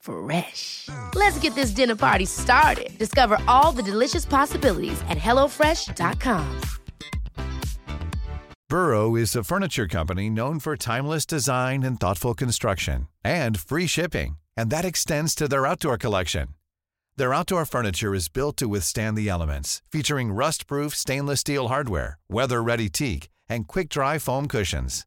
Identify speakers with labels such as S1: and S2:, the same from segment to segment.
S1: Fresh. Let's get this dinner party started. Discover all the delicious possibilities at hellofresh.com.
S2: Burrow is a furniture company known for timeless design and thoughtful construction and free shipping, and that extends to their outdoor collection. Their outdoor furniture is built to withstand the elements, featuring rust-proof stainless steel hardware, weather-ready teak, and quick-dry foam cushions.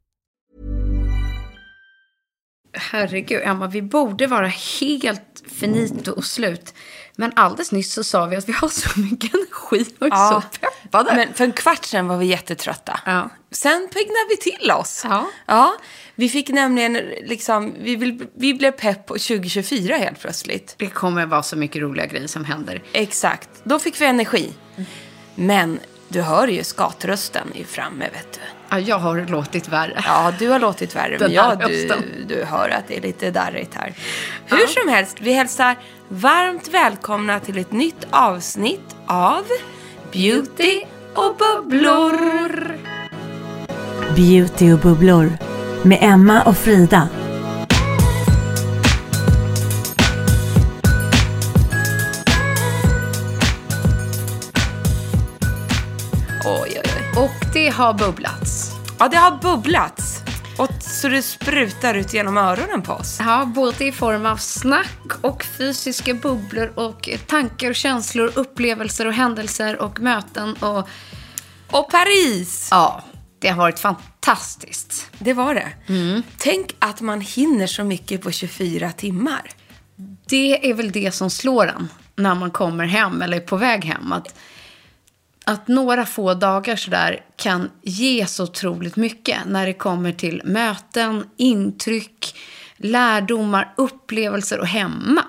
S3: Herregud, Emma, vi borde vara helt finito och slut. Men alldeles nyss så sa vi att vi har så mycket energi och är
S4: Ja,
S3: så peppade.
S4: Men för en kvart sedan var vi jättetrötta.
S3: Ja.
S4: Sen piggnade vi till oss.
S3: Ja.
S4: ja. Vi fick nämligen liksom, vi, vill, vi blev pepp på 2024 helt plötsligt.
S3: Det kommer vara så mycket roliga grejer som händer.
S4: Exakt. Då fick vi energi. Men du hör ju skatrösten är framme, vet du.
S3: Ja, jag har låtit värre.
S4: Ja, du har låtit värre, men
S3: Den
S4: ja,
S3: här
S4: du, du hör att det är lite darrigt här. Hur som helst, vi hälsar varmt välkomna till ett nytt avsnitt av Beauty och bubblor.
S5: Beauty och bubblor med Emma och Frida.
S3: Och det har bubblats.
S4: Ja, det har bubblats. Och så det sprutar ut genom öronen på oss.
S3: Ja, både i form av snack och fysiska bubblor och tankar och känslor, upplevelser och händelser och möten och
S4: Och Paris!
S3: ja, det har varit fantastiskt.
S4: Det var det. Tänk att man hinner så mycket på 24 timmar.
S3: Det är väl det som slår en när man kommer hem eller är på väg hem. Att, att några få dagar sådär kan ge så otroligt mycket när det kommer till möten, intryck, lärdomar, upplevelser och hemma.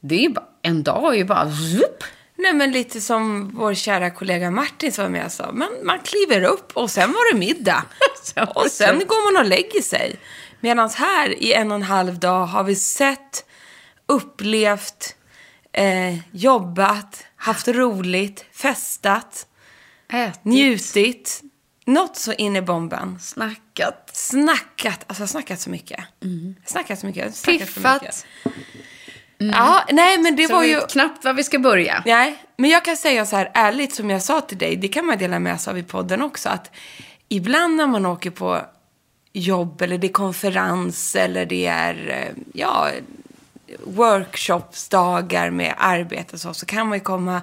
S3: Det är bara, en dag är ju bara zup.
S4: Nej, men lite som vår kära kollega Martin som var med och sa. Men man kliver upp och sen var det middag. Och sen går man och lägger sig. Medan här i en och en halv dag har vi sett, upplevt, eh, jobbat, haft roligt, festat,
S3: Ätit,
S4: njutit. Något så in i bomben.
S3: snackat,
S4: Snackat, alltså jag har snackat så mycket. Snackat så mycket. snackat så mycket.
S3: piffat.
S4: Ja, nej men det
S3: Så
S4: var ju...
S3: knappt var vi ska börja.
S4: Nej, men jag kan säga så här ärligt som jag sa till dig, det kan man dela med sig av i podden också, att ibland när man åker på jobb eller det är konferens eller det är, eh, ja, workshopsdagar med arbete och så, så kan man ju komma,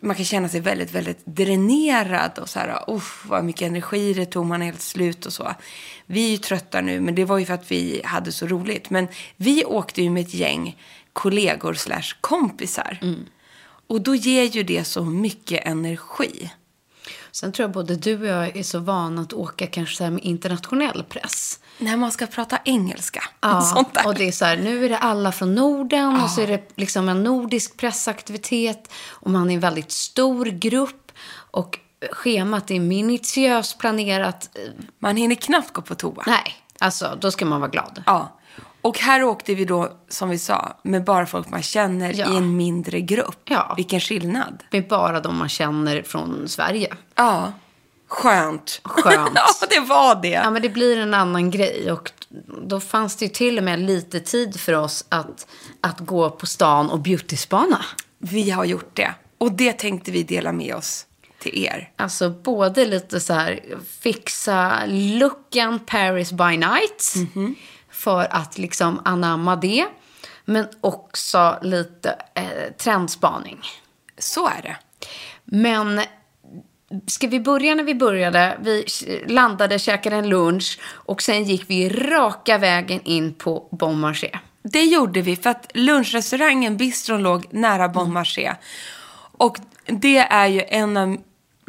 S4: man kan känna sig väldigt, väldigt dränerad och så här, uff, vad mycket energi det tog, man är helt slut och så. Vi är ju trötta nu, men det var ju för att vi hade så roligt. Men vi åkte ju med ett gäng kollegor slash kompisar. Och då ger ju det så mycket energi.
S3: Sen tror jag både du och jag är så vana att åka kanske så med internationell press.
S4: När man ska prata engelska. och
S3: Ja,
S4: sånt där.
S3: och det är så här, nu är det alla från Norden och så är det liksom en nordisk pressaktivitet och man är en väldigt stor grupp och schemat är minutiöst planerat.
S4: Man hinner knappt gå på toa.
S3: Nej, alltså då ska man vara glad.
S4: Ja. Och här åkte vi då, som vi sa, med bara folk man känner
S3: Ja.
S4: i en mindre grupp.
S3: Ja.
S4: Vilken skillnad.
S3: Med bara de man känner från Sverige.
S4: Ja. Skönt.
S3: Skönt.
S4: ja, det var det.
S3: Ja, men det blir en annan grej. Och då fanns det ju till och med lite tid för oss att, att gå på stan och beautyspana.
S4: Vi har gjort det. Och det tänkte vi dela med oss till er.
S3: Alltså både lite så här fixa looken Paris by night. För att liksom anamma det. Men också lite eh, trendspaning.
S4: Så är det.
S3: Men ska vi börja när vi började? Vi landade, käkade en lunch och sen gick vi raka vägen in på Bon Marché.
S4: Det gjorde vi för att lunchrestaurangen Bistron låg nära Bon Marché. Och det är ju en av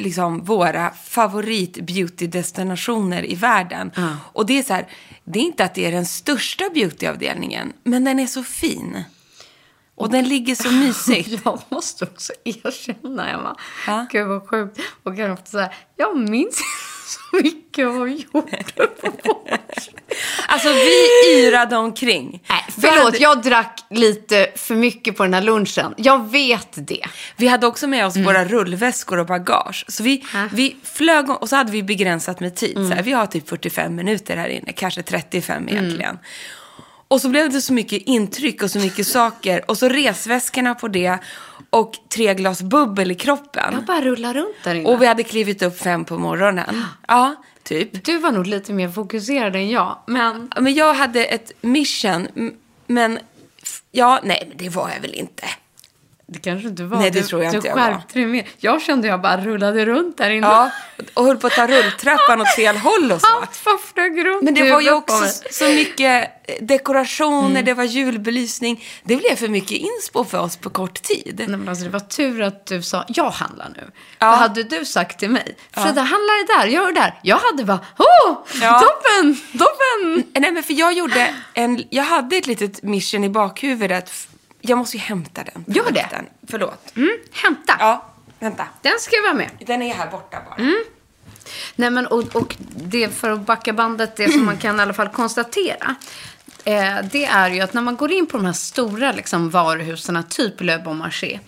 S4: liksom, våra favorit beauty-destinationer i världen. Och det är så här, det är inte att det är den största beautyavdelningen, men den är så fin. Och den ligger så mysigt.
S3: Jag måste också erkänna, Emma.
S4: Ja.
S3: Gud vad sjukt. Och jag så här, jag minns så mycket vad vi gjorde på Marché.
S4: Alltså vi yrade omkring.
S3: Nej, förlåt, jag drack lite för mycket på den här lunchen. Jag vet det.
S4: Vi hade också med oss våra rullväskor och bagage. Så vi, vi flög och så hade vi begränsat med tid. Så här, vi har typ 45 minuter här inne, kanske 35 egentligen. Och så blev det så mycket intryck och så mycket saker. Och så resväskorna på det och tre glas bubbel i kroppen.
S3: Jag bara rullar runt där inne.
S4: Och vi hade klivit upp fem på morgonen. Ja, typ.
S3: Du var nog lite mer fokuserad än jag. Men
S4: Men jag hade ett mission, men ja, nej, det var jag väl inte.
S3: Det kanske inte var.
S4: Nej, det
S3: du,
S4: tror jag
S3: du
S4: inte jag var.
S3: skärpte dig mer. Jag kände jag bara rullade runt där inne.
S4: Ja, och höll på att ta rulltrappan åt fel håll och så.
S3: Allt bara flög runt
S4: Men det var ju också så mycket eh, dekorationer,
S3: Mm.
S4: det var julbelysning. Det blev för mycket inspo för oss på kort tid.
S3: Nej, men alltså, det var tur att du sa, jag handlar nu.
S4: Ja.
S3: För hade du sagt till mig, Frida handla det där, gör det där. Jag hade bara, åh,
S4: Ja.
S3: toppen, toppen.
S4: Nej, men för jag gjorde en, jag hade ett litet mission i bakhuvudet. Jag måste ju hämta den.
S3: Gör det.
S4: Förlåt.
S3: Mm, hämta.
S4: Ja, vänta.
S3: Den ska jag vara med.
S4: Den är här borta bara.
S3: Mm. Nej, men och, och det för att backa bandet, det som man kan i alla fall konstatera. Eh, det är ju att när man går in på de här stora liksom, varuhusen, typ Le Bon Marché.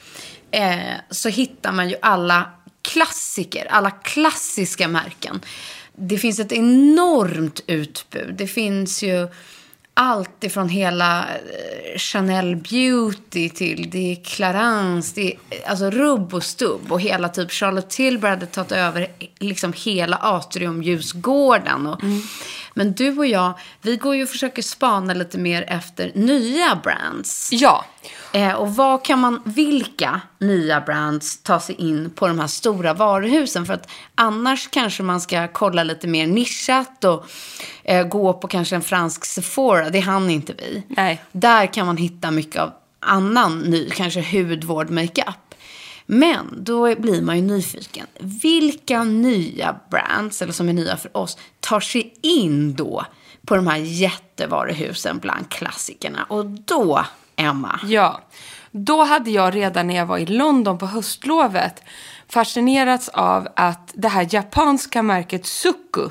S3: Eh, så hittar man ju alla klassiker, alla klassiska märken. Det finns ett enormt utbud. Det finns ju allt ifrån hela eh, Chanel Beauty till det är Clarins, det är alltså rubb och stubb. Och hela typ Charlotte Tilbury hade tagit över liksom hela atriumljusgården. Och, mm. Men du och jag, vi går ju och försöker spana lite mer efter nya brands.
S4: Ja.
S3: Eh, och vad kan man, vilka nya brands ta sig in på de här stora varuhusen? För att annars kanske man ska kolla lite mer nischat och eh, gå på kanske en fransk Sephora. Det hann inte vi.
S4: Nej.
S3: Där kan man hitta mycket av annan ny, kanske hudvård, makeup. Men då blir man ju nyfiken. Vilka nya brands, eller som är nya för oss, tar sig in då på de här jättevaruhusen bland klassikerna? Och då, Emma,
S4: Ja. Då hade jag redan när jag var i London på höstlovet fascinerats av att det här japanska märket Suku,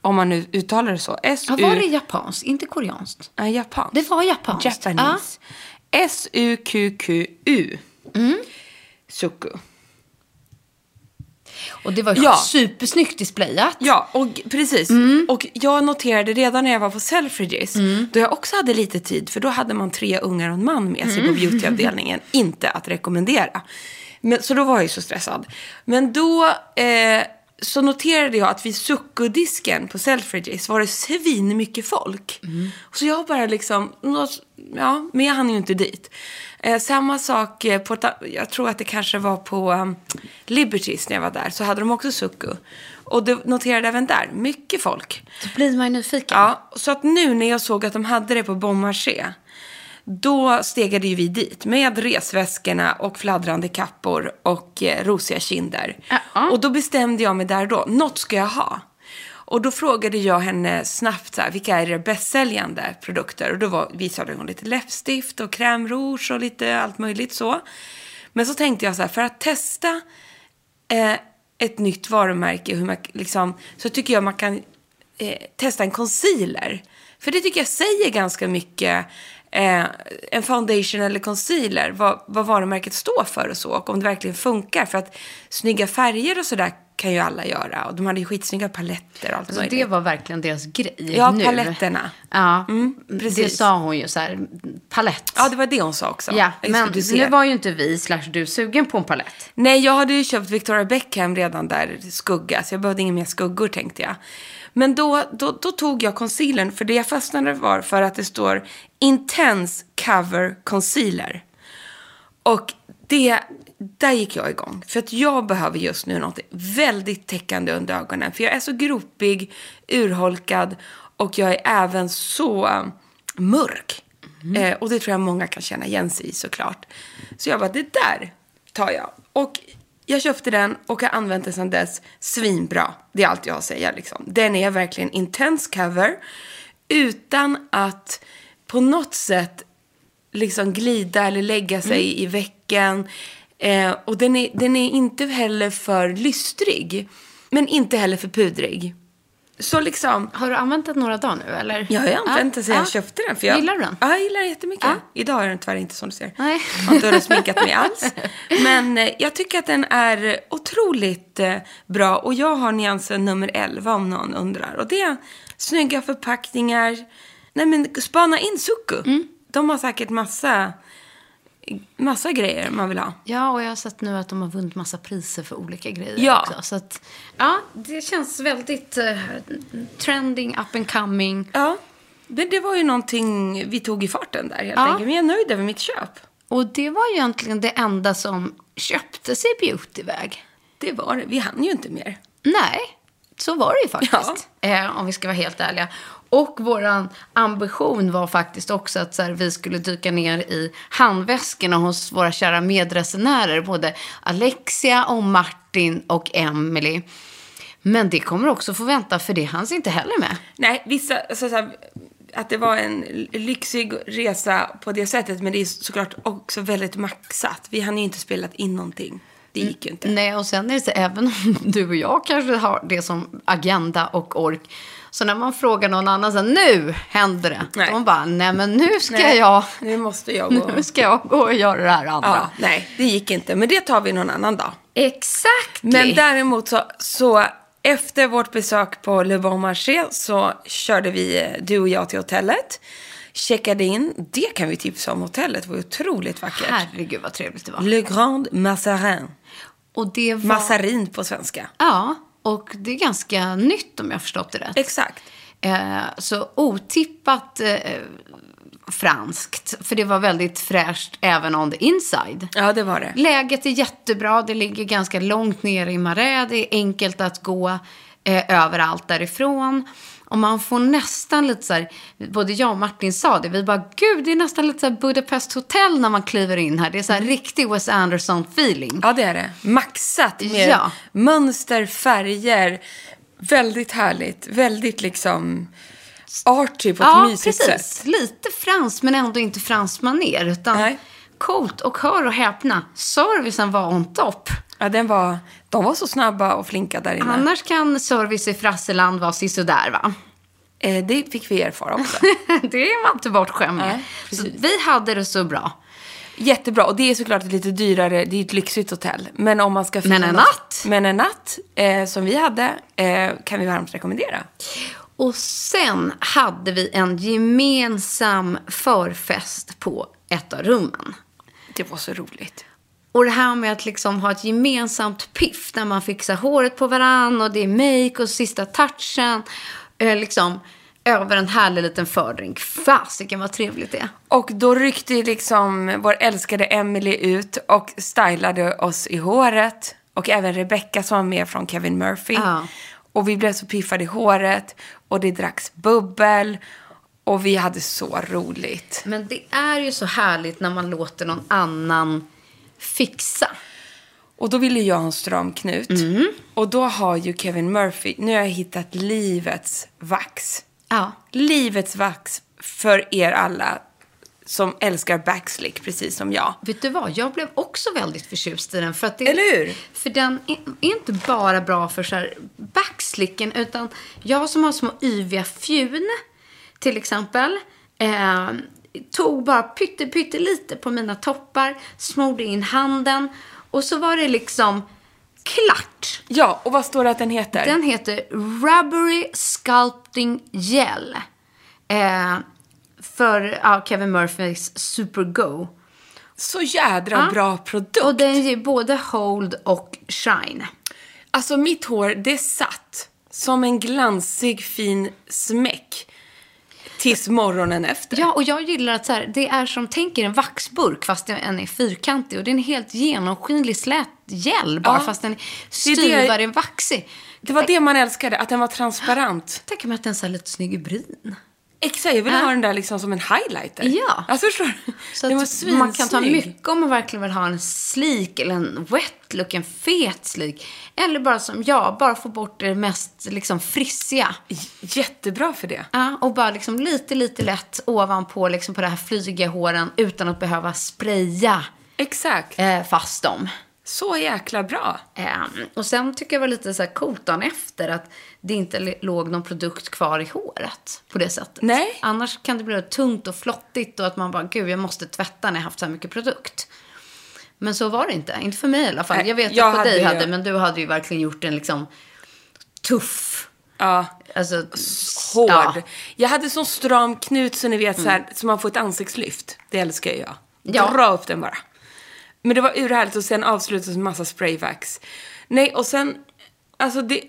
S4: om man nu uttalar det så. S-U...
S3: Ja, var det japanskt, inte koreanskt?
S4: Nej, japanskt.
S3: Det var japanskt.
S4: Japanese. S-U-Q-Q-U.
S3: Mm.
S4: Suku.
S3: Och det var ju
S4: Ja.
S3: supersnyggt displayat.
S4: Ja, och precis.
S3: Mm.
S4: Och jag noterade redan när jag var på Selfridges, då jag också hade lite tid, för då hade man tre ungar och en man med sig
S3: Mm.
S4: på beautyavdelningen. Inte att rekommendera. Men, så då var jag ju så stressad. Men då eh, så noterade jag att vid suckudisken på Selfridges var det svin mycket folk.
S3: Mm.
S4: Så jag bara liksom, ja, men jag hann ju inte dit. Eh, samma sak eh, på, jag tror att det kanske var på um, Liberties när jag var där, så hade de också sucku. Och det noterade även där, mycket folk.
S3: Då blir man ju nyfiken.
S4: Ja, så att nu när jag såg att de hade det på Bon Marché, då stegade ju vi dit med resväskorna och fladdrande kappor och eh, rosiga kinder.
S3: Ja.
S4: Och då bestämde jag mig där då, något ska jag ha. Och då frågade jag henne snabbt så här, vilka är era bästsäljande produkter? Och då var, visade hon lite läppstift och crème rouge och lite allt möjligt så. Men så tänkte jag så här, för att testa eh, ett nytt varumärke, hur man, liksom, så tycker jag man kan eh, testa en concealer. För det tycker jag säger ganska mycket, eh, en foundation eller concealer, vad, vad varumärket står för och så, och om det verkligen funkar. För att snygga färger och sådär kan ju alla göra. Och de hade ju skitsnygga paletter och allt
S3: Alltså,
S4: möjligt.
S3: det var verkligen deras grej
S4: Ja,
S3: nu.
S4: paletterna.
S3: Ja, det
S4: precis.
S3: sa hon ju så här, palett.
S4: Ja, det var det hon sa också.
S3: Ja,
S4: Just
S3: men
S4: det,
S3: nu var ju inte vi, slash du, sugen på en palett.
S4: Nej, jag hade ju köpt Victoria Beckham redan där, skugga, så jag behövde inga mer skuggor tänkte jag. Men då, då, då tog jag concealern, för det jag fastnade var för att det står Intense Cover Concealer. Och det, där gick jag igång. För att jag behöver just nu något väldigt täckande under ögonen. För jag är så gropig, urholkad och jag är även så mörk. Eh, och det tror jag många kan känna igen sig i såklart. Så jag bara, det där tar jag. Och jag köpte den och har använt den sedan dess svinbra. Det är allt jag har att säga liksom. Den är verkligen intense cover. Utan att på något sätt liksom glida eller lägga sig i vecken. Eh, och den är, den är inte heller för lystrig. Men inte heller för pudrig. Så liksom...
S3: Har du använt den några dagar nu eller?
S4: Ja, jag har använt den
S3: Ja.
S4: jag köpte den. För jag,
S3: Gillar du den?
S4: Ja, jag gillar den jättemycket.
S3: Ja.
S4: Idag är den tyvärr inte som du ser.
S3: Nej.
S4: Jag har inte sminkat mig alls. Men eh, jag tycker att den är otroligt eh, bra. Och jag har nyansen nummer 11 om någon undrar. Och det är snygga förpackningar. Nej men spana in Suku.
S3: Mm.
S4: De har säkert massa, massa grejer man vill ha.
S3: Ja, och jag har sett nu att de har vunnit massa priser för olika grejer
S4: Ja.
S3: också. Så att, ja, det känns väldigt eh, trending, up and coming.
S4: Ja, men det var ju någonting vi tog i farten där helt
S3: Ja.
S4: enkelt. Men jag är nöjd över mitt köp.
S3: Och det var ju egentligen det enda som köpte sig beautyväg.
S4: Det var det. Vi hann ju inte mer.
S3: Nej, så var det ju faktiskt. Eh, om vi ska vara helt ärliga. Och vår ambition var faktiskt också att så här, vi skulle dyka ner i handväskorna hos våra kära medresenärer. Både Alexia och Martin och Emily. Men det kommer också få vänta för det hanns inte heller med.
S4: Nej, vissa, alltså, så här, att det var en lyxig resa på det sättet. Men det är såklart också väldigt maxat. Vi hann ju inte spelat in någonting. Det gick ju inte.
S3: Nej, och sen är det så, även om du och jag kanske har det som agenda och ork. Så när man frågar någon annan så här, nu händer det.
S4: Nej.
S3: De bara, nej men nu ska
S4: Nej,
S3: jag,
S4: Nu måste jag gå.
S3: nu ska jag gå och göra det här andra.
S4: Ja, nej, det gick inte. Men det tar vi någon annan dag.
S3: Exakt.
S4: Men däremot så, så efter vårt besök på Le Bon Marché så körde vi, eh, du och jag, till hotellet. Checkade in. Det kan vi tipsa om. Hotellet var otroligt vackert.
S3: Herregud vad trevligt det var.
S4: Le Grand Massarin.
S3: Och det var...
S4: Massarin på svenska.
S3: Ja, och det är ganska nytt om jag har förstått det rätt.
S4: Exakt.
S3: Eh, så otippat eh, franskt. För det var väldigt fräscht även on the inside.
S4: Ja, det var det.
S3: Läget är jättebra. Det ligger ganska långt ner i Marais. Det är enkelt att gå eh, överallt därifrån. Och man får nästan lite så här, både jag och Martin sa det, vi bara gud det är nästan lite så Budapest Hotel när man kliver in här. Det är så här riktig Wes Anderson-feeling.
S4: Ja, det är det. Maxat med
S3: Ja.
S4: mönster, färger. Väldigt härligt. Väldigt liksom arty på ett
S3: Ja,
S4: mysigt
S3: precis.
S4: sätt.
S3: Lite franskt men ändå inte franskt maner. Utan
S4: Nej.
S3: coolt. Och hör och häpna, servicen var on top.
S4: Ja, den var, de var så snabba och flinka där inne.
S3: Annars kan service i Frasseland vara sisådär va?
S4: Eh, det fick vi erfara också.
S3: det är man inte bortskämd med.
S4: Nej,
S3: vi hade det så bra.
S4: Jättebra. Och det är såklart ett lite dyrare, det är ett lyxigt hotell. Men om man ska
S3: Men en natt.
S4: Men en natt, eh, som vi hade, eh, kan vi varmt rekommendera.
S3: Och sen hade vi en gemensam förfest på ett av rummen.
S4: Det var så roligt.
S3: Och det här med att liksom ha ett gemensamt piff där man fixar håret på varann och det är make och sista touchen. Eh, liksom över en härlig liten fördrink. Fasiken vad trevligt det är.
S4: Och då ryckte liksom vår älskade Emily ut och stylade oss i håret. Och även Rebecca som var med från Kevin Murphy.
S3: Ja.
S4: Och vi blev så piffade i håret. Och det dracks bubbel. Och vi hade så roligt.
S3: Men det är ju så härligt när man låter någon annan fixa.
S4: Och då ville jag ha en stram knut.
S3: Mm.
S4: Och då har ju Kevin Murphy, nu har jag hittat livets vax.
S3: Ja.
S4: Livets vax för er alla som älskar backslick precis som jag.
S3: Vet du vad? Jag blev också väldigt förtjust i den. För att det,
S4: Eller hur?
S3: För den är inte bara bra för så här backslicken, utan jag som har små yviga fjun, till exempel, eh, tog bara pytte, pytte lite på mina toppar, smorde in handen och så var det liksom klart.
S4: Ja, och vad står det att den heter?
S3: Den heter Rubbery Sculpting Gel. Eh, för ja, Kevin Murphys Super Go.
S4: Så jädra
S3: Ja.
S4: bra produkt.
S3: Och den ger både hold och shine.
S4: Alltså mitt hår, det satt som en glansig fin smäck tills morgonen efter.
S3: Ja, och jag gillar att så här, det är som tänker en vaxburk fast den är fyrkantig. Och det är en helt genomskinlig slät gel bara
S4: Ja.
S3: fast den är
S4: Det är det-
S3: styvare än vaxig.
S4: Det var det man älskade, att den var transparent.
S3: Tänk mig att den är lite snygg i bryn.
S4: Exakt, jag vill ha den där liksom som en highlighter.
S3: Ja.
S4: Alltså förstår du?
S3: Så
S4: den var
S3: att man kan ta
S4: svinsnygg.
S3: mycket om man verkligen vill ha en sleek eller en wet look, en fet sleek. Eller bara som jag, bara få bort det mest liksom frissiga.
S4: Jättebra för det.
S3: Ja, och bara liksom lite, lite lätt ovanpå liksom på det här flygiga håren utan att behöva spraya
S4: Exakt.
S3: eh, fast dem.
S4: Så jäkla bra.
S3: Ehm, och sen tycker jag var lite så här coolt dagen efter att det inte låg någon produkt kvar i håret på det sättet.
S4: Nej.
S3: Annars kan det bli tungt och flottigt och att man bara, gud jag måste tvätta när jag haft så här mycket produkt. Men så var det inte. Inte för mig i alla fall.
S4: Nej,
S3: Jag vet
S4: jag
S3: att på
S4: hade
S3: dig hade, men du hade ju verkligen gjort en liksom tuff.
S4: Ja.
S3: Alltså,
S4: Hård.
S3: Ja.
S4: Jag hade sån stram knut så ni vet så här, så man får ett ansiktslyft. Det älskar jag.
S3: Ja.
S4: Dra upp den bara. Men det var urhärligt och sen avslutas med massa sprayvax. Nej, och sen, alltså det,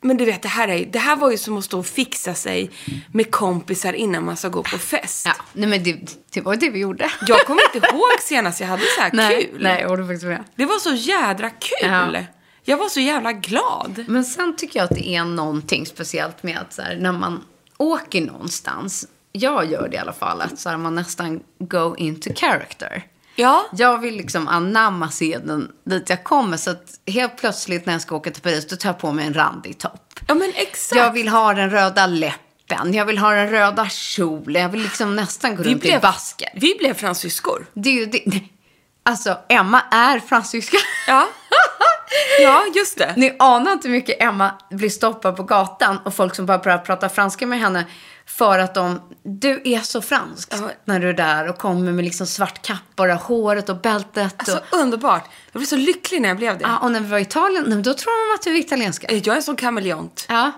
S4: men du vet det här är, det här var ju som att stå och fixa sig med kompisar innan man ska gå på fest.
S3: Ja, nej men det, det var det vi gjorde.
S4: Jag kommer inte ihåg senast jag hade så här
S3: nej,
S4: kul.
S3: Nej, jag håller faktiskt med.
S4: Det var så jädra kul.
S3: Ja.
S4: Jag var så jävla glad.
S3: Men sen tycker jag att det är någonting speciellt med att så här, när man åker någonstans, jag gör det i alla fall, att så här, man nästan go into character.
S4: Ja.
S3: Jag vill liksom anamma scenen dit jag kommer. Så att helt plötsligt när jag ska åka till Paris, då tar jag på mig en randig topp.
S4: Ja, men exakt.
S3: Jag vill ha den röda läppen, jag vill ha den röda kjolen, jag vill liksom nästan gå
S4: vi,
S3: runt
S4: blev,
S3: i basker.
S4: vi blev fransyskor.
S3: Det är ju det. Alltså, Emma är fransyska.
S4: Ja. Ja, just det.
S3: Ni anar inte hur mycket Emma blir stoppad på gatan och folk som bara börjar prata franska med henne för att de, du är så fransk
S4: Ja.
S3: när du är där och kommer med liksom svart kappa och håret och bältet.
S4: Alltså
S3: och,
S4: underbart. Jag blev så lycklig när jag blev det.
S3: ja, och när vi var i Italien, då tror de att du är italienska.
S4: Jag är en sån kameleont.
S3: Ja.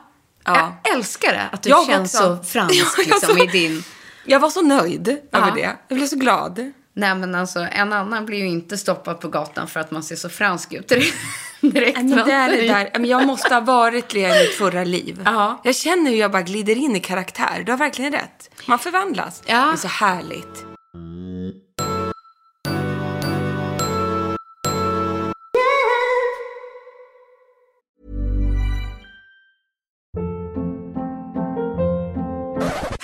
S4: Ja.
S3: Jag älskar det, att du
S4: Jag
S3: känns
S4: också.
S3: så fransk liksom,
S4: så-
S3: i din...
S4: Jag var så nöjd
S3: Ja.
S4: över det. Jag blev så glad.
S3: Nej men alltså, en annan blir ju inte stoppad på gatan för att man ser så fransk ut direkt.
S4: men det är det där. Men jag måste ha varit det i mitt förra liv.
S3: Ja.
S4: Jag känner hur jag bara glider in i karaktär. Du har verkligen rätt. Man förvandlas.
S3: Ja.
S4: Det är så härligt.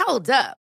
S1: Hold up.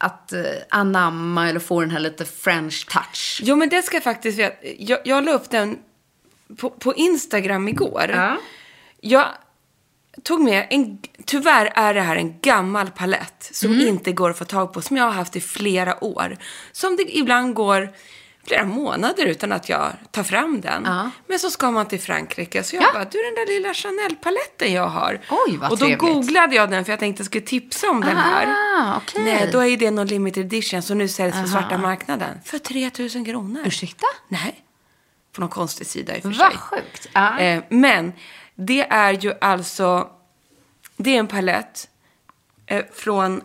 S3: att eh, anamma eller få den här lite French touch?
S4: Jo, men det ska jag faktiskt veta. Jag, jag la upp den på, på Instagram igår.
S3: Ja.
S4: Jag tog med en, tyvärr är det här en gammal palett som
S3: Mm.
S4: inte går att få tag på, som jag har haft i flera år. Som det ibland går flera månader utan att jag tar fram den.
S3: Ja.
S4: Men så ska man till Frankrike. Så jag
S3: Ja.
S4: bara, du den där lilla Chanel-paletten jag har.
S3: Oj, vad
S4: Och då
S3: trevligt.
S4: googlade jag den för jag tänkte jag skulle tipsa om den här.
S3: Ah, okej.
S4: Nej, då är det någon limited edition som nu säljs på svarta marknaden. För 3000 kronor.
S3: Ursäkta?
S4: Nej. På någon konstig sida i och för sig.
S3: Vad sjukt. Ja.
S4: Eh, men det är ju alltså, det är en palett eh, från,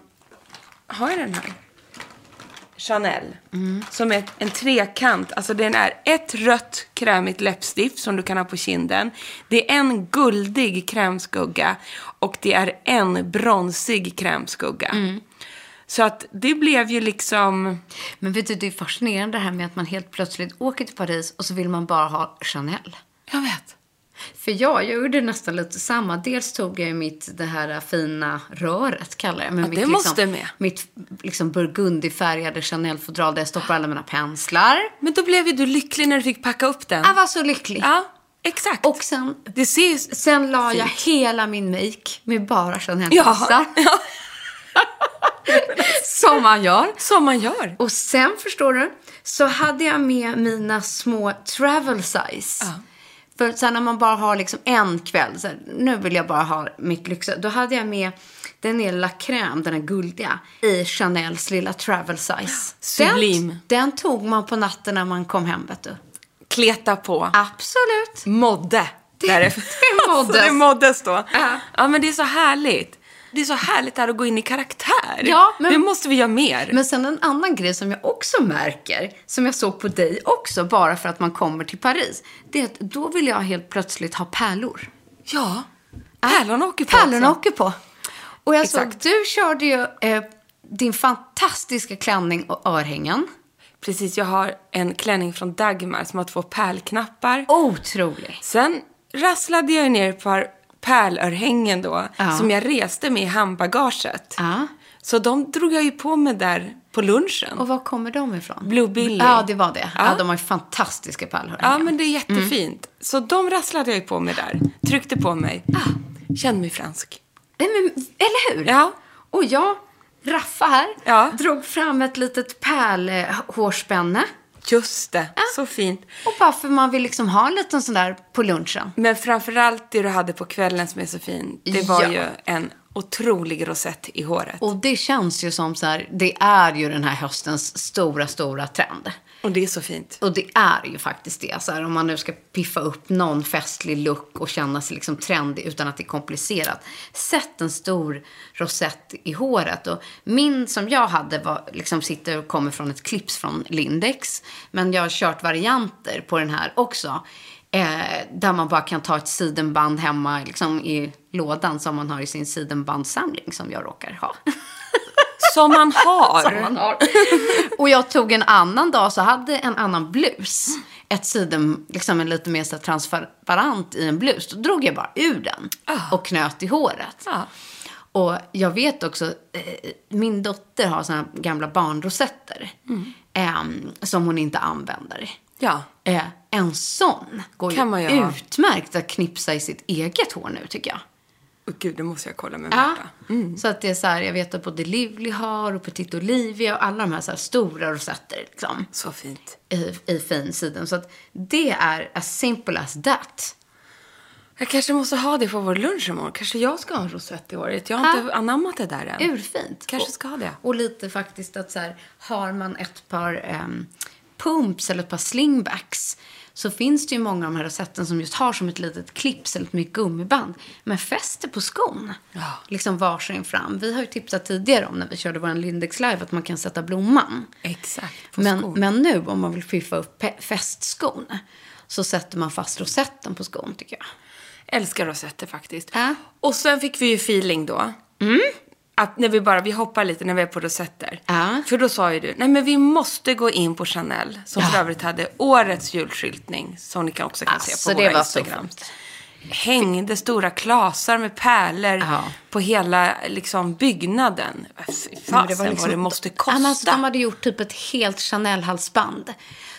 S4: har jag den här? Chanel. Som är en trekant. Alltså den är ett rött krämigt läppstift som du kan ha på kinden. Det är en guldig krämskugga och det är en bronsig krämskugga. Så att det blev ju liksom...
S3: Men vet du, det är fascinerande det här med att man helt plötsligt åker till Paris och så vill man bara ha Chanel.
S4: Jag vet.
S3: För jag, jag gjorde nästan lite samma. Dels tog jag mitt, det här fina röret, kallar jag det.
S4: Ja,
S3: mitt,
S4: det måste med.
S3: Mitt liksom burgundifärgade Chanel-fodral där jag stoppar alla mina penslar.
S4: Men då blev ju du lycklig när du fick packa upp den.
S3: Jag var så lycklig.
S4: Ja, exakt.
S3: Och sen,
S4: det ju...
S3: sen la jag
S4: Fint.
S3: hela min make med bara
S4: Ja,
S3: Chanel-penslar.
S4: ja,
S3: Som man gör.
S4: som man gör.
S3: Och sen, förstår du, så hade jag med mina små travel size. För sen när man bara har liksom en kväll, så här, nu vill jag bara ha mitt lyxe. Då hade jag med den är La Crème, den är guldiga, i Chanels lilla travel size.
S4: Sublim.
S3: Den, den tog man på natten när man kom hem, vet du.
S4: Kleta på.
S3: Absolut.
S4: Modde.
S3: Det- det moddes.
S4: Alltså, det moddes då.
S3: Ja.
S4: Ja, men det är så härligt. Det är så härligt här att gå in i karaktär.
S3: Ja, men-
S4: Det måste vi göra mer.
S3: Men sen en annan grej som jag också märker, som jag såg på dig också, bara för att man kommer till Paris, det är att då vill jag helt plötsligt ha pärlor.
S4: Ja. Pärlorna åker på
S3: Pärlorna åker på. Och jag
S4: Exakt.
S3: såg, du körde ju eh, din fantastiska klänning och örhängen.
S4: Precis, jag har en klänning från Dagmar som har två pärlknappar.
S3: Otrolig.
S4: Sen rasslade jag ner ett par pärlörhängen då,
S3: Ja.
S4: som jag reste med i handbagaget.
S3: Ja.
S4: Så de drog jag ju på mig där på lunchen.
S3: Och var kommer de ifrån?
S4: Blue Billy.
S3: Ja, det var det. Ja,
S4: Ja.
S3: de har ju fantastiska pärlörhängen.
S4: Ja, men det är jättefint. Så de rasslade jag ju på mig där. Tryckte på mig. Kände mig fransk.
S3: Nej, men, eller hur?
S4: Ja.
S3: Och jag, Raffa här,
S4: Ja.
S3: drog fram ett litet pärlhårspänne.
S4: Just det. Så fint.
S3: Och bara för man vill liksom ha en liten sån där på lunchen.
S4: Men framförallt det du hade på kvällen som är så fin. Det var
S3: Ja.
S4: ju en otrolig rosett i håret.
S3: Och det känns ju som så här, det är ju den här höstens stora, stora trend.
S4: Och det är så fint.
S3: Och det är ju faktiskt det. Så här, om man nu ska piffa upp någon festlig look och känna sig liksom trendig utan att det är komplicerat. Sätt en stor rosett i håret. Och min som jag hade var, liksom sitter och kommer från ett clips från Lindex. Men jag har kört varianter på den här också. Eh, där man bara kan ta ett sidenband hemma liksom, i lådan som man har i sin sidenbandsamling som jag råkar ha.
S4: Som man har.
S3: som man har. Och jag tog en annan dag så hade en annan blus. Ett siden, liksom en lite mer så transparent i en blus. Då drog jag bara ur den och knöt i håret.
S4: Ja.
S3: Och jag vet också, eh, min dotter har såna gamla barnrosetter. em, som hon inte använder.
S4: Ja.
S3: Eh, en sån går
S4: Kan
S3: ju utmärkt att knipsa i sitt eget hår nu tycker jag.
S4: Oh, gud, det måste jag kolla med
S3: Ja.
S4: Märta.
S3: Så att det är så här, jag vet att både Livly har och Petit Olivia och alla de här, så här stora rosetter liksom,
S4: Så fint.
S3: i, i fin siden. Så att det är as simple as that.
S4: Jag kanske måste ha det på vår lunch imorgon. Kanske jag ska ha en rosett i håret. Jag har inte anammat det där än.
S3: Urfint.
S4: Kanske
S3: Och-
S4: ska ha det.
S3: Och lite faktiskt att så här, har man ett par um, pumps eller ett par slingbacks så finns det ju många av de här rosetten som just har som ett litet clips eller ett mycket gummiband. Men fäster på skon.
S4: Ja.
S3: Liksom varsin fram. Vi har ju tipsat tidigare om när vi körde vår Lindex live att man kan sätta blomman.
S4: Exakt,
S3: Men,
S4: skon.
S3: men nu om man vill piffa upp fästskon så sätter man fast rosetten på skon tycker jag.
S4: Älskar rosetter faktiskt.
S3: Ja.
S4: Och sen fick vi ju feeling då. Att när vi bara, vi hoppar lite när vi är på rosetter.
S3: Ja.
S4: För då sa ju du, nej men vi måste gå in på Chanel. Som för övrigt hade årets julskyltning. Som ni kan också kan
S3: Alltså,
S4: se på
S3: det
S4: våra
S3: var så
S4: Instagram. Hängde stora klasar med pärlor
S3: Ja.
S4: på hela liksom, byggnaden. Fy Fasen vad det måste kosta.
S3: Ja, alltså, de hade gjort typ ett helt Chanel-halsband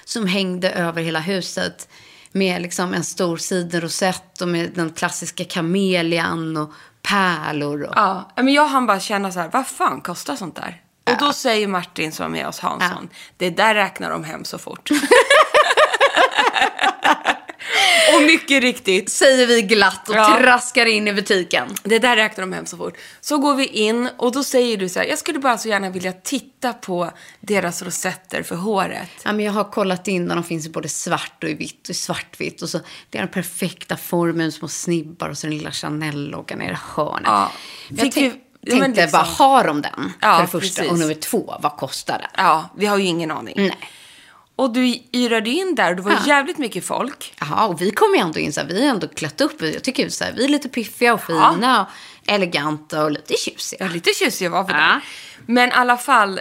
S3: som hängde över hela huset med liksom en stor sidenrosett och med den klassiska kamelian och pärlor. Och...
S4: Ja, men jag hann bara känna så här, vad fan kostar sånt där? Och då säger Martin som är med oss, Hansson, det där räknar de hem så fort. och mycket riktigt,
S3: Säger vi glatt och
S4: Ja.
S3: traskar in i butiken.
S4: det där räknar de hem så fort. Så går vi in och då säger du så här, jag skulle bara så gärna vilja titta på deras rosetter för håret.
S3: Ja, men jag har kollat in och de finns i både svart och i vitt och i svartvitt. Och så, det är den perfekta formen, små snibbar och så den lilla Chanel-loggan i hörnet.
S4: Ja.
S3: Jag
S4: Fick
S3: tänk,
S4: vi- ja,
S3: tänkte
S4: liksom-
S3: bara, har de den?
S4: Ja,
S3: för det första.
S4: precis.
S3: Och nummer två, vad kostar den?
S4: Ja, vi har ju ingen aning.
S3: Nej.
S4: Och du yrade in där och det var
S3: Ja.
S4: jävligt mycket folk.
S3: Jaha, och vi kommer ju ändå in så här, vi har ändå klätt upp. Jag tycker så här, vi är lite piffiga och fina och eleganta och lite tjusiga.
S4: Ja, lite tjusiga var vi
S3: Ja.
S4: där. Men i alla fall...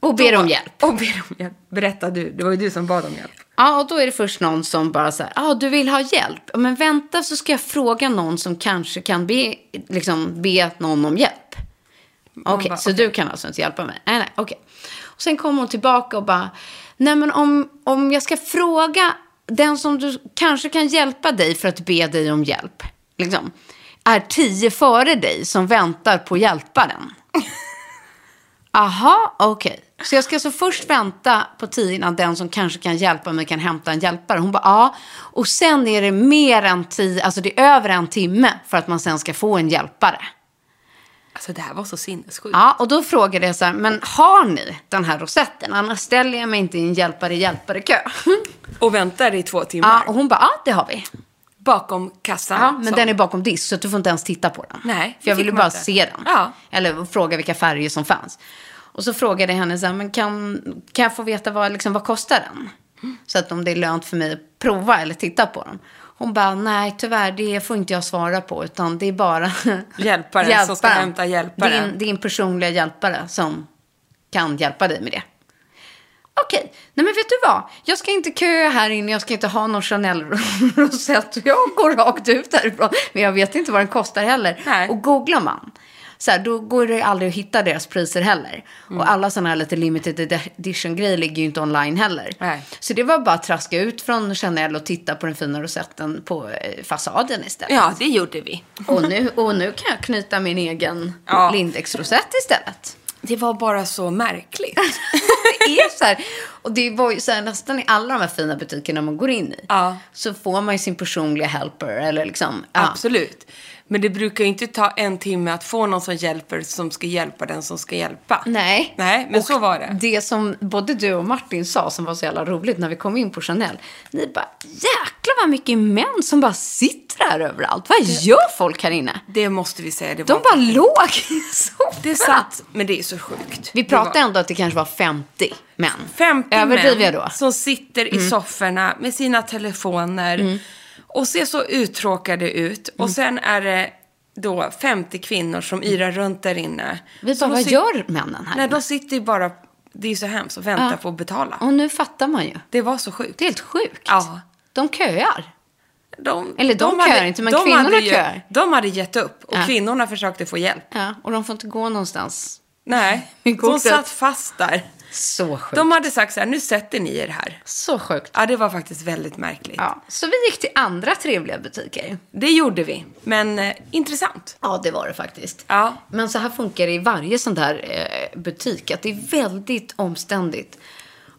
S3: Och ber
S4: då-
S3: om hjälp.
S4: Och ber om hjälp. Berätta du, det var ju du som bad om hjälp.
S3: Ja, och då är det först någon som bara så här, ja, ah, du vill ha hjälp. Ja, Men vänta så ska jag fråga någon som kanske kan be, liksom, be någon om hjälp. Okej,
S4: bara,
S3: så du kan alltså inte hjälpa mig? Nej, nej, okej. Och sen kommer hon tillbaka och bara, nej men om, om jag ska fråga den som du kanske kan hjälpa dig för att be dig om hjälp, liksom, är tio före dig som väntar på hjälparen. Aha, okej. Så jag ska alltså först vänta på tio innan den som kanske kan hjälpa mig kan hämta en hjälpare. Hon bara, ja. Och sen är det mer än tio, alltså det är över en timme för att man sen ska få en hjälpare.
S4: Alltså det här var så sinnessjukt.
S3: Ja, och då frågade jag så här, men har ni den här rosetten? Annars ställer jag mig inte i en hjälpare-hjälpare-kö.
S4: Och väntar i två timmar.
S3: Ja, och hon bara, ja det har vi.
S4: Bakom kassan.
S3: Ja, men
S4: som-
S3: den är bakom disk så du får inte ens titta på den.
S4: Nej,
S3: För jag ville bara
S4: inte.
S3: se den.
S4: Ja.
S3: Eller fråga vilka färger som fanns. Och så frågade jag henne så här, men kan, kan jag få veta vad, liksom, vad kostar den? Så att om det är lönt för mig att prova eller titta på den. Hon bara, nej tyvärr det får inte jag svara på utan det är bara
S4: Hjälparen som ska hämta hjälparen.
S3: Din, din personliga hjälpare som kan hjälpa dig med det. Okej, nej men vet du vad? Jag ska inte köa här inne, jag ska inte ha någon Chanel-rosett. Jag går rakt ut därifrån. Men jag vet inte vad den kostar heller.
S4: Nej.
S3: Och googlar man, så här, då går det aldrig att hitta deras priser heller.
S4: Mm.
S3: Och alla sådana här lite limited edition-grejer ligger ju inte online heller.
S4: Nej.
S3: Så det var bara att traska ut från Chanel och titta på den fina rosetten på eh, fasaden istället.
S4: Ja, det gjorde vi.
S3: Och, nu, och nu kan jag knyta min egen
S4: Ja.
S3: Lindex-rosett istället.
S4: Det var bara så märkligt.
S3: det är så här. Och det var ju så här, nästan i alla de här fina butikerna man går in i.
S4: Ja.
S3: Så får man ju sin personliga helper. Eller liksom, ja.
S4: Absolut. Men det brukar ju inte ta en timme att få någon som hjälper som ska hjälpa den som ska hjälpa.
S3: Nej.
S4: Nej, men
S3: Och
S4: så var det.
S3: Det som både du och Martin sa som var så jävla roligt när vi kom in på Chanel. Ni bara, jäklar vad mycket män som bara sitter här överallt. Vad gör folk här inne?
S4: Det måste vi säga. Det
S3: De
S4: var,
S3: bara låg i soffan.
S4: det satt, men det är så sjukt.
S3: Vi pratade
S4: var
S3: ändå att det kanske var 50 män.
S4: 50
S3: Överdriver
S4: män
S3: jag då? Mm.
S4: som sitter i sofforna med sina telefoner och ser så uttråkade ut.
S3: Mm.
S4: Och sen är det då 50 kvinnor som yrar runt där inne.
S3: Vi bara,
S4: de
S3: vad gör männen här
S4: Nej, de sitter ju bara, det är ju så hemskt, och väntar
S3: Ja.
S4: på att betala.
S3: Och nu fattar man ju.
S4: Det var så sjukt.
S3: Det är helt sjukt.
S4: Ja.
S3: De köar.
S4: De,
S3: Eller de köar inte, men
S4: de
S3: kvinnorna
S4: hade ju,
S3: köar.
S4: De hade gett upp och
S3: Ja.
S4: kvinnorna försökte få hjälp.
S3: Ja, och de får inte gå någonstans.
S4: Nej, de
S3: kortet.
S4: satt fast där.
S3: Så sjukt.
S4: De hade sagt så här, nu sätter ni er här.
S3: Så sjukt.
S4: Ja, det var faktiskt väldigt märkligt.
S3: Ja, så vi gick till andra trevliga butiker.
S4: Det gjorde vi, men eh, intressant.
S3: Ja, det var det faktiskt.
S4: Ja.
S3: Men så här funkar det i varje sån där eh, butik. Att det är väldigt omständigt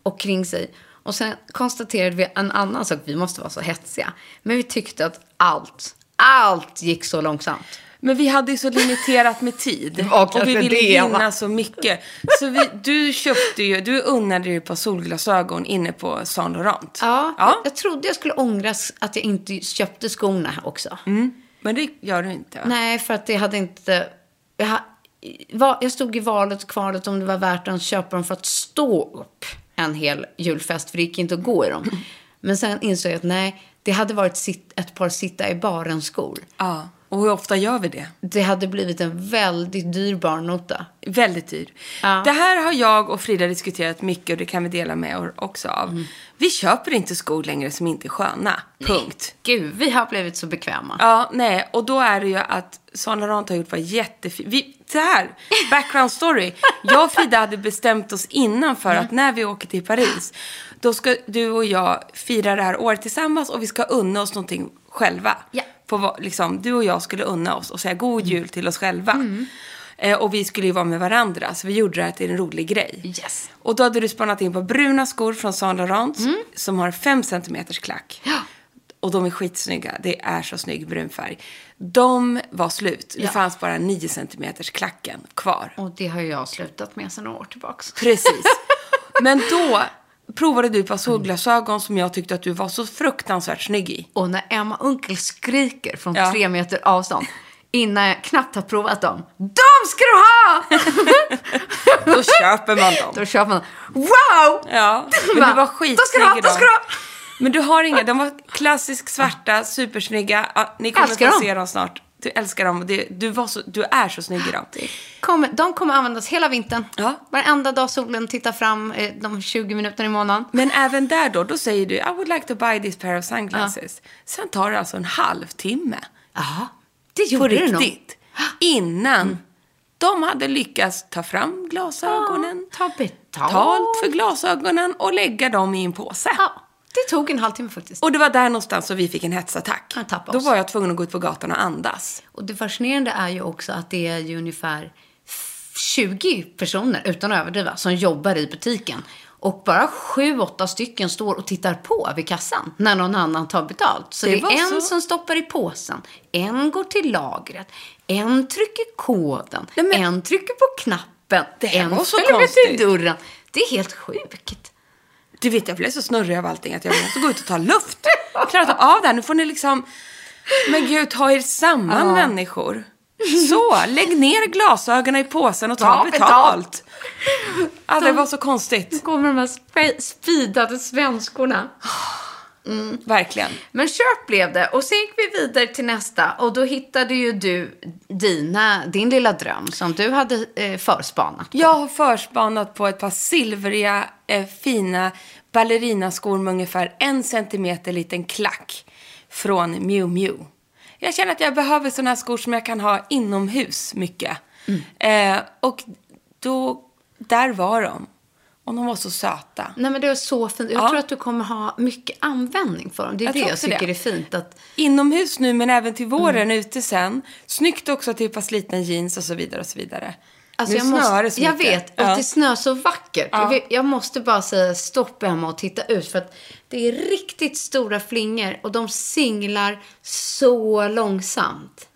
S3: och kring sig. Och sen konstaterade vi en annan sak. Vi måste vara så hetsiga. Men vi tyckte att allt, allt gick så långsamt.
S4: Men vi hade ju så limiterat med tid. och vi ville
S3: det, va?
S4: hinna så mycket. Så vi, du köpte ju, du unnade dig på solglasögon inne på Saint Laurent.
S3: Ja,
S4: ja.
S3: Jag, trodde jag skulle ångras att jag inte köpte skorna också.
S4: Men det gör du inte. va?
S3: Nej, för att det hade inte... Jag, jag stod i valet och kvalet om det var värt att köpa dem för att stå upp en hel julfest, för det gick inte att gå i dem. Men sen insåg jag att nej, det hade varit sitt, ett par sitta i baren-skor.
S4: Ja. Och hur ofta gör vi det?
S3: Det hade blivit en väldigt dyr barnota.
S4: Väldigt dyr.
S3: Ja.
S4: Det här har jag och Frida diskuterat mycket och det kan vi dela med er också av.
S3: Mm.
S4: Vi köper inte skor längre som inte är sköna. Punkt.
S3: Gud, vi har blivit så bekväma.
S4: Ja, nej. Och då är det ju att Saint Laurent har gjort var jättefint. Vi, så här, background story. Jag och Frida hade bestämt oss innan för att när vi åker till Paris, då ska du och jag fira det här året tillsammans och vi ska unna oss någonting själva.
S3: Ja.
S4: På, vad- liksom, du och jag skulle unna oss och säga god jul till oss själva. Eh, och vi skulle ju vara med varandra, så vi gjorde det här till en rolig grej.
S3: Yes.
S4: Och då hade du spannat in på bruna skor från Saint Laurent som har 5 cm klack.
S3: Ja.
S4: Och de är skitsnygga. Det är så snygg brun färg. De var slut. Det
S3: Ja.
S4: fanns bara 9 cm klacken kvar.
S3: Och det har jag slutat med sedan några år tillbaka.
S4: Precis. Men då provade du ett par solglasögon som jag tyckte att du var så fruktansvärt snygg i.
S3: Och när Emma Unkel skriker från
S4: Ja.
S3: tre meter avstånd innan jag knappt har provat dem. De ska du ha!
S4: Då köper man dem.
S3: Då köper man. Wow!
S4: Ja, men du var
S3: "Då ska du
S4: skitsnygg
S3: ha,
S4: i
S3: då
S4: dem.
S3: ska du ha!"
S4: Men du har inga, de var klassisk svarta, supersnygga. Ja, ni kommer
S3: Älskar
S4: få
S3: dem.
S4: se dem snart. Du älskar dem. Du, du, så, du är så snygg i dem.
S3: Kommer, de kommer användas hela vintern.
S4: Ja.
S3: Varenda dag solen tittar fram eh, de 20 minuterna i månaden.
S4: Men även där då, då säger du I would like to buy this pair of sunglasses. Sen tar det alltså en halvtimme.
S3: Ja, det gjorde det nog.
S4: riktigt. Innan de hade lyckats ta fram glasögonen.
S3: Ta betalt.
S4: Betalt för glasögonen och lägga dem i en påse.
S3: Ja, det tog en halvtimme faktiskt.
S4: Och det var där någonstans som vi fick en hetsattack.
S3: Han tappade
S4: Då
S3: oss.
S4: var jag tvungen att gå ut på gatan och andas.
S3: Och det fascinerande är ju också att det är ju ungefär 20 personer, utan att överdriva, som jobbar i butiken. Och bara sju, åtta stycken står och tittar på vid kassan när någon annan tar betalt. Så
S4: Det
S3: det, är en
S4: så-
S3: som stoppar i påsen, en går till lagret, en trycker koden,
S4: Nej, men-
S3: en trycker på knappen, en följer till dörren. Det är helt sjukt.
S4: Du vet, jag blev så snurrig av allting att jag måste gå ut och ta luft. Inte av det här. Nu får ni liksom... Men gud, ta er samman människor. Så, lägg ner glasögonen i påsen och ta,
S3: Ta
S4: betalt. Ja, det var så konstigt.
S3: kommer de här spe- speedade svenskorna.
S4: Verkligen.
S3: Men kört blev det. Och sen gick vi vidare till nästa. Och då hittade ju du dina, din lilla dröm som du hade eh, förspanat.
S4: Jag har förspanat på ett par silvriga, eh, fina ballerinaskor med ungefär en centimeter liten klack från Miu Miu. Jag känner att jag behöver sådana här skor som jag kan ha inomhus mycket. Eh, och då, där var de. Och de var så söta.
S3: Nej men det är så fint. Jag
S4: Ja.
S3: tror att du kommer ha mycket användning för dem. Det är
S4: Jag
S3: det jag tycker
S4: det.
S3: är fint. Att,
S4: Inomhus nu, men även till våren ute sen. Snyggt också till ett par slitna jeans och så vidare och så vidare.
S3: alltså
S4: nu
S3: jag,
S4: snöar det så
S3: jag
S4: mycket.
S3: vet, och
S4: Ja.
S3: det snöar så vackert.
S4: Ja.
S3: Jag, måste bara säga stopp Emma och titta ut. För att det är riktigt stora flingor och de singlar så långsamt.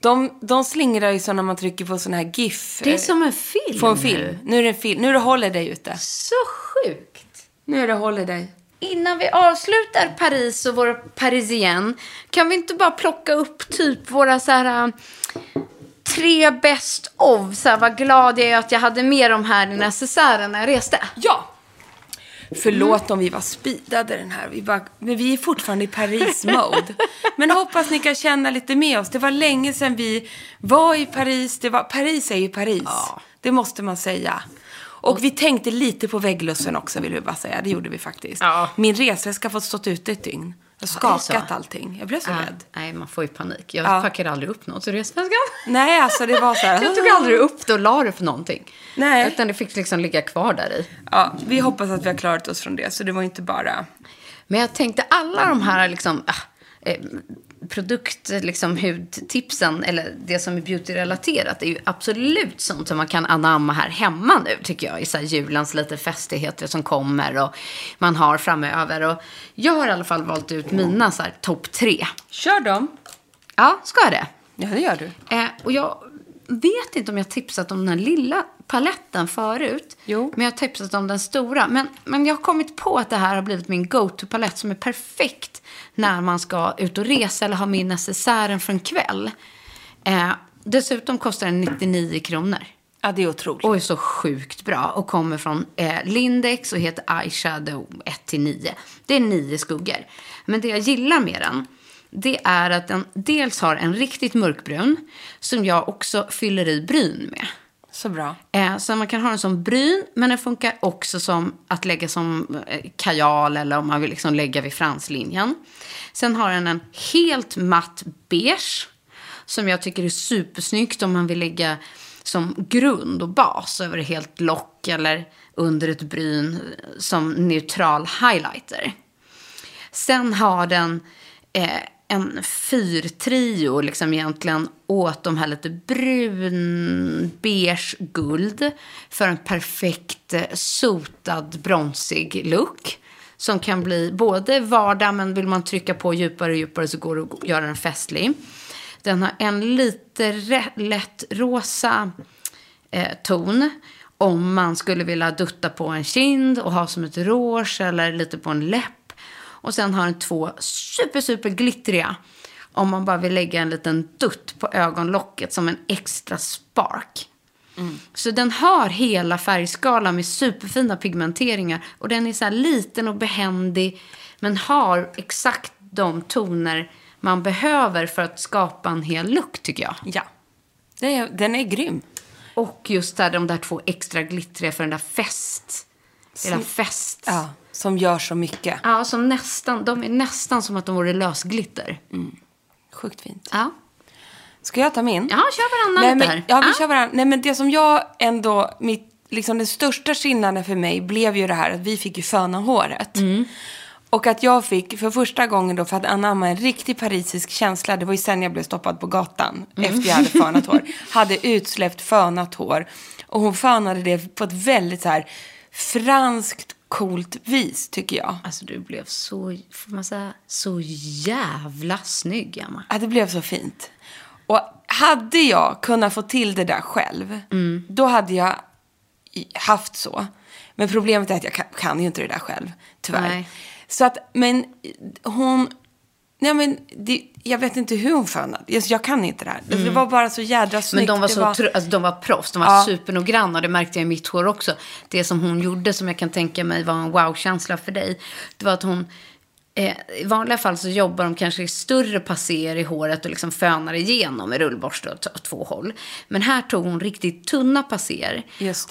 S4: De, de slingrar ju så när man trycker på sån här GIF.
S3: Det är som en film
S4: På en
S3: nu.
S4: film. Nu är det en film. Nu är det Holiday ute.
S3: Så sjukt.
S4: Nu är det Holiday.
S3: Innan vi avslutar Paris och vår parisien, kan vi inte bara plocka upp typ våra så här äh, tre best of? Så här, vad glad jag är att jag hade med dem här i necessären när jag reste.
S4: Ja! Förlåt om vi var speedade den här. Vi bara, men vi är fortfarande i Paris-mode. Men hoppas ni kan känna lite med oss. Det var länge sedan vi var i Paris. Det var, Paris är ju Paris. Det måste man säga. Och vi tänkte lite på vägglussen också, vill vi bara säga. Det gjorde vi faktiskt.
S3: Ja.
S4: Min resväska har fått stått ute ett dygn. Jag har skakat allting. Jag blev så
S3: Ja,
S4: rädd.
S3: nej, man får ju panik. Jag
S4: Ja.
S3: packade aldrig upp något i resväskan.
S4: Nej, alltså det var så här.
S3: Jag tog aldrig upp det och la det för någonting.
S4: Nej.
S3: Utan det fick liksom ligga kvar där i.
S4: Ja, vi hoppas att vi har klarat oss från det. Så det var inte bara...
S3: Men jag tänkte alla de här liksom, ah, eh, produkt, liksom, hudtipsen eller det som är beauty-relaterat är ju absolut sånt som man kan anamma här hemma nu tycker jag. I så här julens lite festigheter som kommer och man har framöver. Och jag har i alla fall valt ut mina så här topp tre.
S4: Kör dem.
S3: Ja, ska jag det?
S4: Ja, det gör du.
S3: Eh, och jag vet inte om jag tipsat om den här lilla paletten förut.
S4: Jo.
S3: Men jag har tipsat om den stora. Men, men jag har kommit på att det här har blivit min go-to-palett som är perfekt när man ska ut och resa eller ha med necessären för en kväll. Eh, dessutom kostar den 99 kronor.
S4: Ja, det är otroligt.
S3: Och är så sjukt bra. Och kommer från eh, Lindex och heter Eyeshadow 1-9. Det är nio skuggor. Men det jag gillar med den, det är att den dels har en riktigt mörkbrun, som jag också fyller i bryn med.
S4: Så bra.
S3: Eh, så man kan ha den som bryn, men den funkar också som att lägga som eh, kajal eller om man vill liksom lägga vid franslinjen. Sen har den en helt matt beige, som jag tycker är supersnyggt om man vill lägga som grund och bas över helt lock eller under ett bryn eh, som neutral highlighter. Sen har den eh, en fyrtrio liksom egentligen åt de här lite brun, beige, guld för en perfekt eh, sotad, bronsig look. Som kan bli både vardag, men vill man trycka på djupare och djupare så går det att göra den festlig. Den har en lite lätt rosa eh, ton. Om man skulle vilja dutta på en kind och ha som ett rouge eller lite på en läpp. Och sen har den två super, super glittriga. Om man bara vill lägga en liten dutt på ögonlocket som en extra spark. Så den har hela färgskalan med superfina pigmenteringar. Och den är så här liten och behändig. Men har exakt de toner man behöver för att skapa en hel look tycker jag.
S4: Ja. Det är, den är grym.
S3: Och just där, de där två extra glittriga för den där fest. Där fest.
S4: Ja, som gör så mycket.
S3: Ja, som nästan, de är nästan som att de vore lösglitter.
S4: Sjukt fint.
S3: Ja,
S4: Ska jag ta min?
S3: ja kör varannan
S4: Nej,
S3: lite här.
S4: ja, vi kör varandra. Nej, men det som jag ändå, mitt, liksom den största skillnaden för mig blev ju det här att vi fick ju föna håret.
S3: Mm.
S4: Och att jag fick, för första gången då, för att anamma en riktig parisisk känsla, det var ju sen jag blev stoppad på gatan
S3: Mm.
S4: efter jag hade fönat hår. Hade utsläppt fönat hår. Och hon fönade det på ett väldigt så här franskt coolt vis, tycker jag.
S3: Alltså du blev så, får man säga, så jävla snygg, Emma.
S4: Ja, det blev så fint. Och hade jag kunnat få till det där själv,
S3: Mm.
S4: då hade jag haft så. Men problemet är att jag kan, kan ju inte det där själv, tyvärr.
S3: Nej.
S4: Så att, men hon... Nej, men det, jag vet inte hur hon fönade. Jag, jag kan inte det här. Det var bara så jädra
S3: Mm. Men
S4: snyggt.
S3: de var, så tro- alltså, de var proffs, de var
S4: Ja.
S3: supernoggranna och det märkte jag i mitt hår också. Det som hon gjorde som jag kan tänka mig var en wow-känsla för dig, det var att hon Eh, I vanliga fall så jobbar de kanske i större passer i håret och liksom fönar igenom med rullborste åt, två håll. Men här tog hon riktigt tunna passer.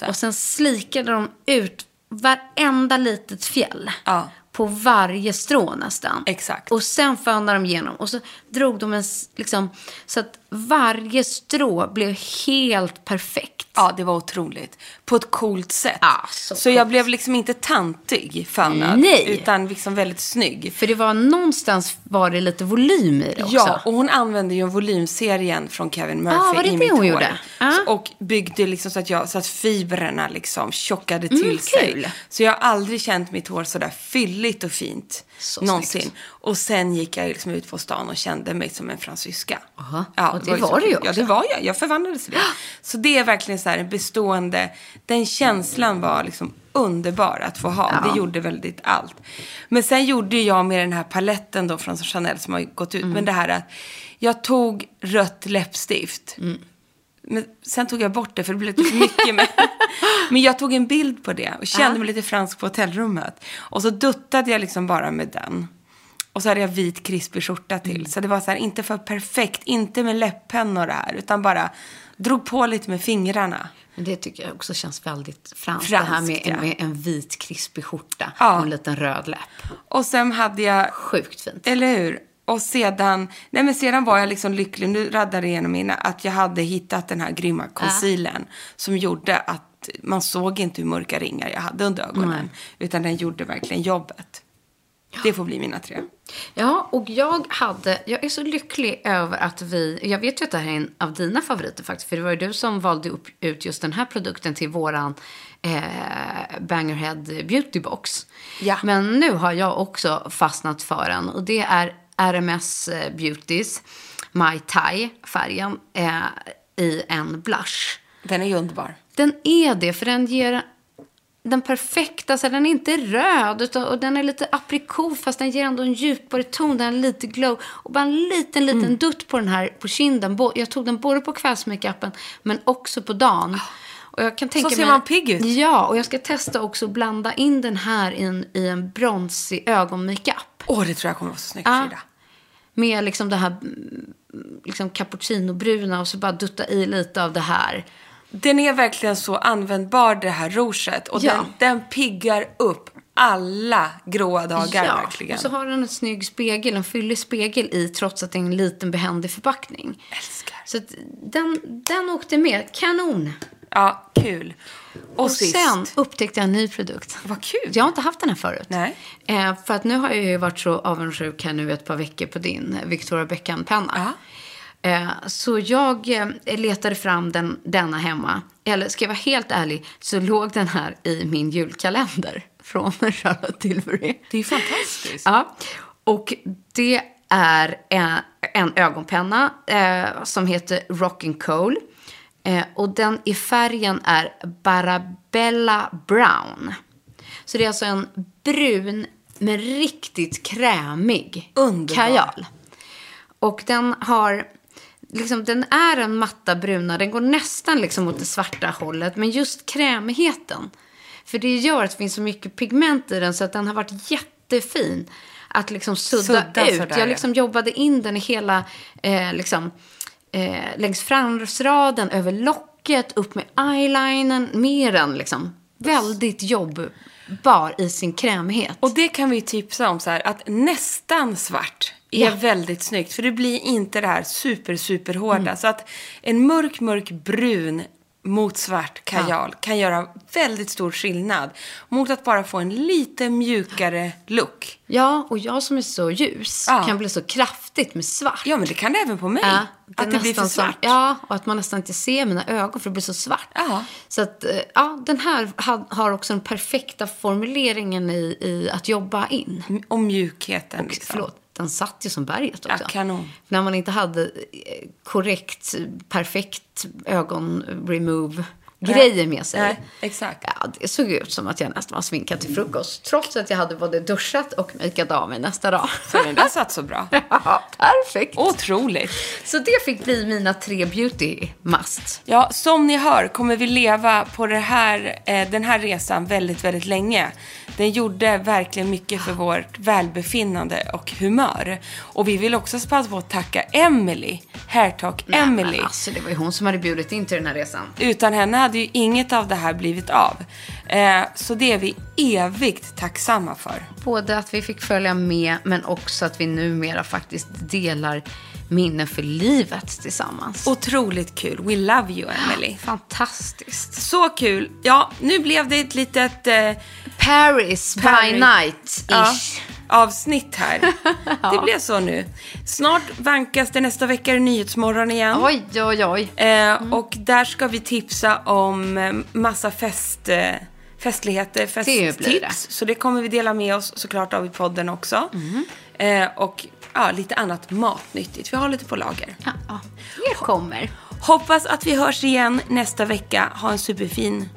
S3: Och sen slikade de ut varenda litet fjäll.
S4: Ja.
S3: På varje strå nästan.
S4: Exakt.
S3: Och sen fönade de igenom. Och så drog de en, liksom, så att varje strå blev helt perfekt.
S4: Ja, det var otroligt. På ett coolt sätt.
S3: Ja, så
S4: så jag blev liksom inte tantig fönad.
S3: Nej.
S4: Utan liksom väldigt snygg.
S3: För det var någonstans var det lite volym i det också.
S4: Ja, och hon använde ju en volymserien från Kevin Murphy
S3: Ah, var det
S4: i
S3: det
S4: mitt
S3: hon
S4: hår.
S3: gjorde? Ah.
S4: Så- Och byggde liksom så att, jag, så att fibrerna liksom tjockade till
S3: Mm,
S4: sig.
S3: kul.
S4: Så jag har aldrig känt mitt hår så där fylligt och fint.
S3: Så
S4: någonsin.
S3: snyggt.
S4: Och sen gick jag liksom ut på stan och kände mig som en fransyska.
S3: Aha. Och det var
S4: så
S3: du ju
S4: kul. Ja,
S3: också.
S4: det var jag. Jag förvandlades till det. Så det är verkligen så här en bestående... Den känslan var liksom underbar att få ha.
S3: Ja.
S4: Det gjorde väldigt allt. Men sen gjorde jag med den här paletten då från Chanel som har gått ut.
S3: Mm.
S4: Men det här att jag tog rött läppstift.
S3: Mm.
S4: Men sen tog jag bort det för det blev lite för mycket. Men, men jag tog en bild på det och kände mig lite fransk på hotellrummet. Och så duttade jag liksom bara med den. Och så hade jag vit krispig skjorta till.
S3: Mm.
S4: Så det var så här, inte för perfekt, inte med läpppenna och det här. Utan bara drog på lite med fingrarna.
S3: Men det tycker jag också känns väldigt franskt.
S4: Franskt,
S3: det här med,
S4: ja.
S3: med en vit krispig skjorta
S4: Ja.
S3: och en liten röd läpp.
S4: Och sen hade jag
S3: Sjukt fint.
S4: Eller hur? Och sedan, nej men sedan var jag liksom lycklig, nu raddade det igenom mina, att jag hade hittat den här grymma concealern. Som gjorde att man såg inte hur mörka ringar jag hade under ögonen. Utan den gjorde verkligen jobbet. Det får bli mina tre.
S3: Ja, och jag hade, jag är så lycklig över att vi, jag vet ju att det här är en av dina favoriter faktiskt, för det var ju du som valde upp, ut just den här produkten till våran eh, Bangerhead Beauty Box.
S4: Ja.
S3: Men nu har jag också fastnat för den och det är RMS eh, Beauties My Tai färgen eh, i en blush.
S4: Den är ju underbar.
S3: Den är det, för den ger den perfekta, så den är inte röd utan, och den är lite aprikot fast den ger ändå en djupare ton, den har lite glow. Och bara en liten, liten
S4: Mm.
S3: dutt på den här på kinden. Jag tog den både på kvällsmakeupen men också på dagen. Och jag kan tänka
S4: ser
S3: mig,
S4: man pigg ut.
S3: Ja, och jag ska testa också att blanda in den här i en, i en bronsig ögonmakeup.
S4: Åh, det tror jag kommer vara så snyggt,
S3: Ja.
S4: Frida.
S3: Med liksom det här mm, liksom cappuccinobruna och så bara dutta i lite av det här.
S4: Den är verkligen så användbar, det här rouget. Och
S3: Ja.
S4: den, den piggar upp alla gråa dagar,
S3: ja,
S4: verkligen.
S3: och så har den en snygg spegel, en fyllig spegel i trots att det är en liten behändig förpackning.
S4: Älskar.
S3: Så den, den åkte med. Kanon!
S4: Ja, kul. Och,
S3: Och sen upptäckte jag en ny produkt.
S4: Vad kul.
S3: Jag har inte haft den här förut.
S4: Nej.
S3: Eh, för att nu har jag ju varit så avundsjuk här nu ett par veckor på din eh, Victoria Beckham-penna. Eh, så jag eh, letade fram den, denna hemma. Eller ska jag vara helt ärlig så låg den här i min julkalender från Charlotte Tilbury.
S4: Det är fantastiskt.
S3: Ja, och det är en, en ögonpenna eh, som heter Rockin' Coal. Eh, och den i färgen är Barabella Brown. Så det är alltså en brun men riktigt krämig
S4: Underbar.
S3: kajal. Och den har, liksom, den är en matta bruna, den går nästan liksom åt det svarta hållet. Men just krämigheten, för det gör att det finns så mycket pigment i den så att den har varit jättefin att liksom sudda,
S4: Sudda
S3: ut.
S4: sådär,
S3: Jag
S4: ja.
S3: liksom jobbade in den i hela, eh, liksom, eh, längs framsraden, över locket, upp med eyelinern, mer än liksom väldigt jobbbar i sin krämighet.
S4: Och det kan vi tipsa om så här, att nästan svart är
S3: Ja.
S4: väldigt snyggt. För det blir inte det här super, super hårda.
S3: Mm.
S4: Så att en mörk, mörk brun mot svart kajal kan göra väldigt stor skillnad. Mot att bara få en lite mjukare look.
S3: Ja, och jag som är så ljus
S4: Ja.
S3: kan bli så kraftigt med svart.
S4: Ja, men det kan det även på mig.
S3: Ja, är
S4: att det blir för svart.
S3: Som, ja, och att man nästan inte ser mina ögon för det blir så svart.
S4: Ja.
S3: Så att, eh, ja, den här ha- har också den perfekta formuleringen i, i att jobba in.
S4: Och mjukheten.
S3: Och,
S4: liksom.
S3: Förlåt, den satt ju som berget också.
S4: Ja, kanon.
S3: När man inte hade eh, korrekt, perfekt ögon-remove grejer med sig.
S4: Nej, exakt.
S3: Ja, det såg ut som att jag nästan var sminkad till frukost. Trots att jag hade både duschat och makeat av mig nästa dag.
S4: Så den där satt så bra.
S3: Ja, perfekt.
S4: Otroligt.
S3: Så det fick bli mina tre beauty must.
S4: Ja, som ni hör kommer vi leva på här, eh, den här resan väldigt, väldigt länge. Den gjorde verkligen mycket för vårt välbefinnande och humör. Och vi vill också passa på att tacka Emily, Hairtalk Emily.
S3: Men alltså, det var ju hon som hade bjudit in till den här resan.
S4: Utan henne hade ju inget av det här blivit av. Eh, så det är vi evigt tacksamma för.
S3: Både att vi fick följa med, men också att vi numera faktiskt delar minnen för livet tillsammans.
S4: Otroligt kul. We love you, Emily.
S3: Fantastiskt.
S4: Så kul. Ja, nu blev det ett litet... Eh,
S3: Paris, by
S4: Paris.
S3: night-ish.
S4: Ja, avsnitt här. Det blev så nu. Snart vankas det nästa vecka i Nyhetsmorgon igen.
S3: Oj, oj, oj.
S4: Eh, Och där ska vi tipsa om eh, massa fest, eh, festligheter, festtips. Så det kommer vi dela med oss såklart av i podden också.
S3: Mm.
S4: Eh, och ja, lite annat matnyttigt. Vi har lite på lager.
S3: Ja, ja. Kommer.
S4: Hoppas att vi hörs igen nästa vecka. Ha en superfin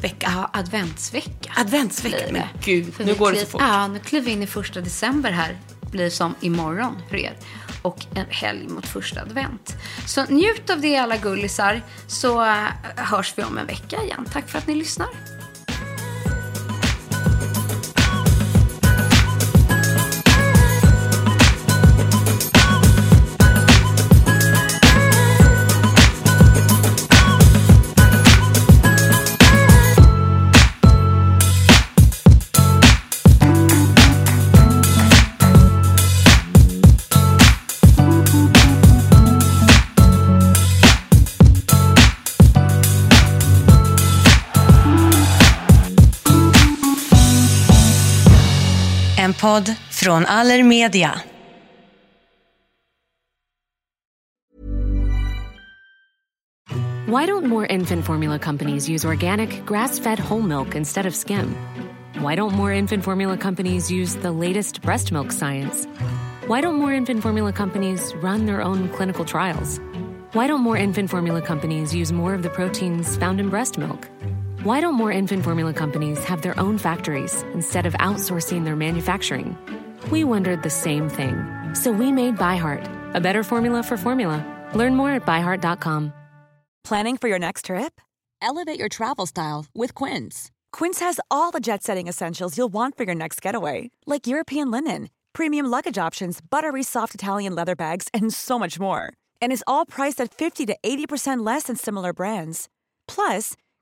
S4: vecka.
S3: Ja, adventsvecka.
S4: Adventsvecka. Men gud,
S3: För
S4: nu går det så fort.
S3: Ja, nu kliver vi in i första december här. Blir som imorgon för er. Och en helg mot första advent. Så njut av det alla gullisar. Så äh, hörs vi om en vecka igen. Tack för att ni lyssnar.
S6: Podd från.
S7: Why don't more infant formula companies use organic, grass fed whole milk instead of skim? Why don't more infant formula companies use the latest breast milk science? Why don't more infant formula companies run their own clinical trials? Why don't more infant formula companies use more of the proteins found in breast milk? Why don't more infant formula companies have their own factories instead of outsourcing their manufacturing? We wondered the same thing. So we made ByHeart, a better formula for formula. Learn more at byheart.com.
S8: Planning for your next trip?
S9: Elevate your travel style with Quince.
S8: Quince has all the jet setting essentials you'll want for your next getaway, like European linen, premium luggage options, buttery soft Italian leather bags, and so much more. And is all priced at 50 to 80% less than similar brands. Plus,